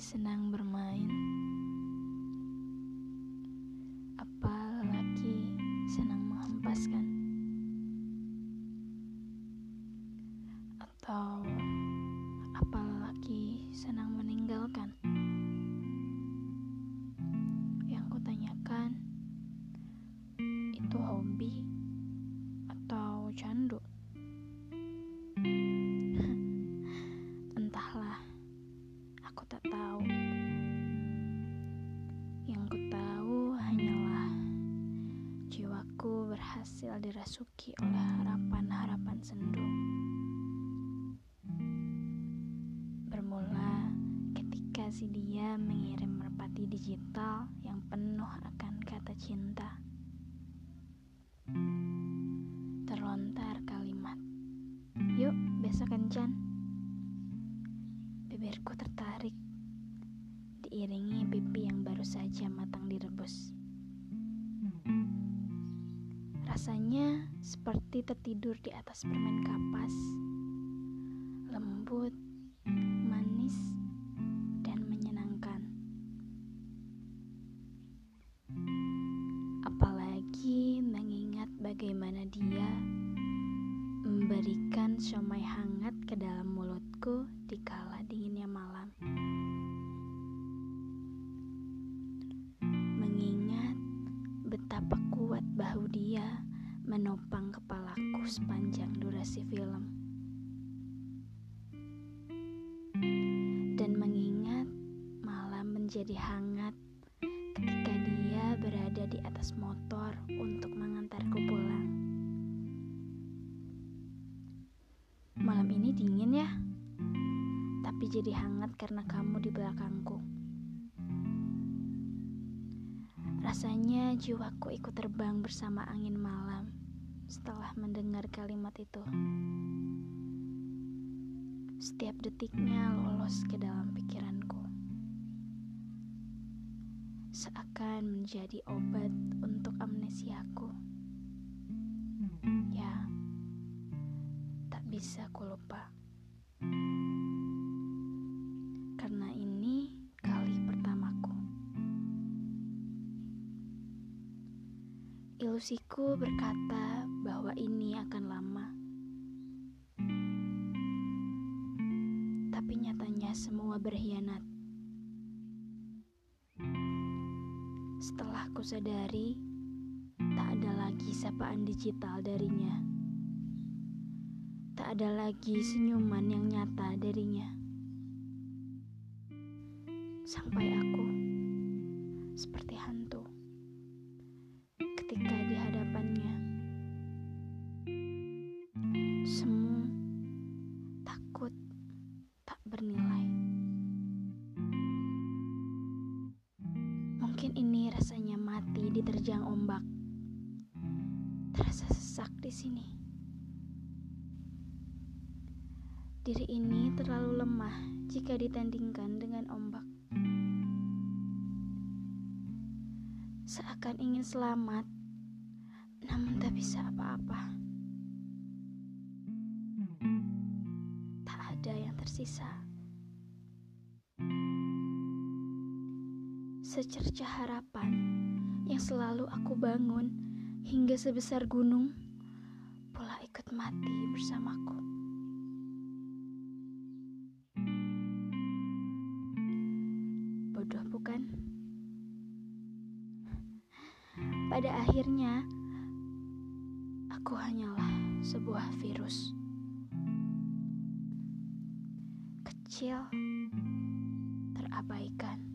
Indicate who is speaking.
Speaker 1: senang bermain? apalagi senang menghempaskan? Atau apalagi senang meninggalkan? Berhasil dirasuki oleh harapan-harapan sendu. Bermula ketika si dia mengirim merpati digital yang penuh akan kata cinta. Terlontar kalimat, "Yuk, besok kencan." Bibirku tertarik diiringi pipi yang baru saja matang direbus. Rasanya seperti tertidur di atas permen kapas, lembut, manis, dan menyenangkan. Apalagi mengingat bagaimana dia memberikan siomay hangat ke dalam mulutku di kala dinginnya malam. Bahu dia menopang kepalaku sepanjang durasi film. Dan mengingat malam menjadi hangat ketika dia berada di atas motor untuk mengantarku pulang. Malam ini dingin ya, tapi jadi hangat karena kamu di belakangku. Rasanya jiwaku ikut terbang bersama angin malam setelah mendengar kalimat itu. Setiap detiknya lolos ke dalam pikiranku. Seakan menjadi obat untuk amnesiaku. Ya, tak bisa ku lupa. Karena ini Ilusiku berkata bahwa ini akan lama. Tapi nyatanya semua berkhianat. Setelah ku sadari, tak ada lagi sapaan digital darinya. Tak ada lagi senyuman yang nyata darinya. Sampai aku seperti hantu rasanya mati diterjang ombak. Terasa sesak di sini. Diri ini terlalu lemah jika ditandingkan dengan ombak. Seakan ingin selamat, namun tak bisa apa-apa. Tak ada yang tersisa. Secercah harapan yang selalu aku bangun hingga sebesar gunung pula ikut mati bersamaku. Bodoh bukan? Pada akhirnya, aku hanyalah sebuah virus kecil, terabaikan.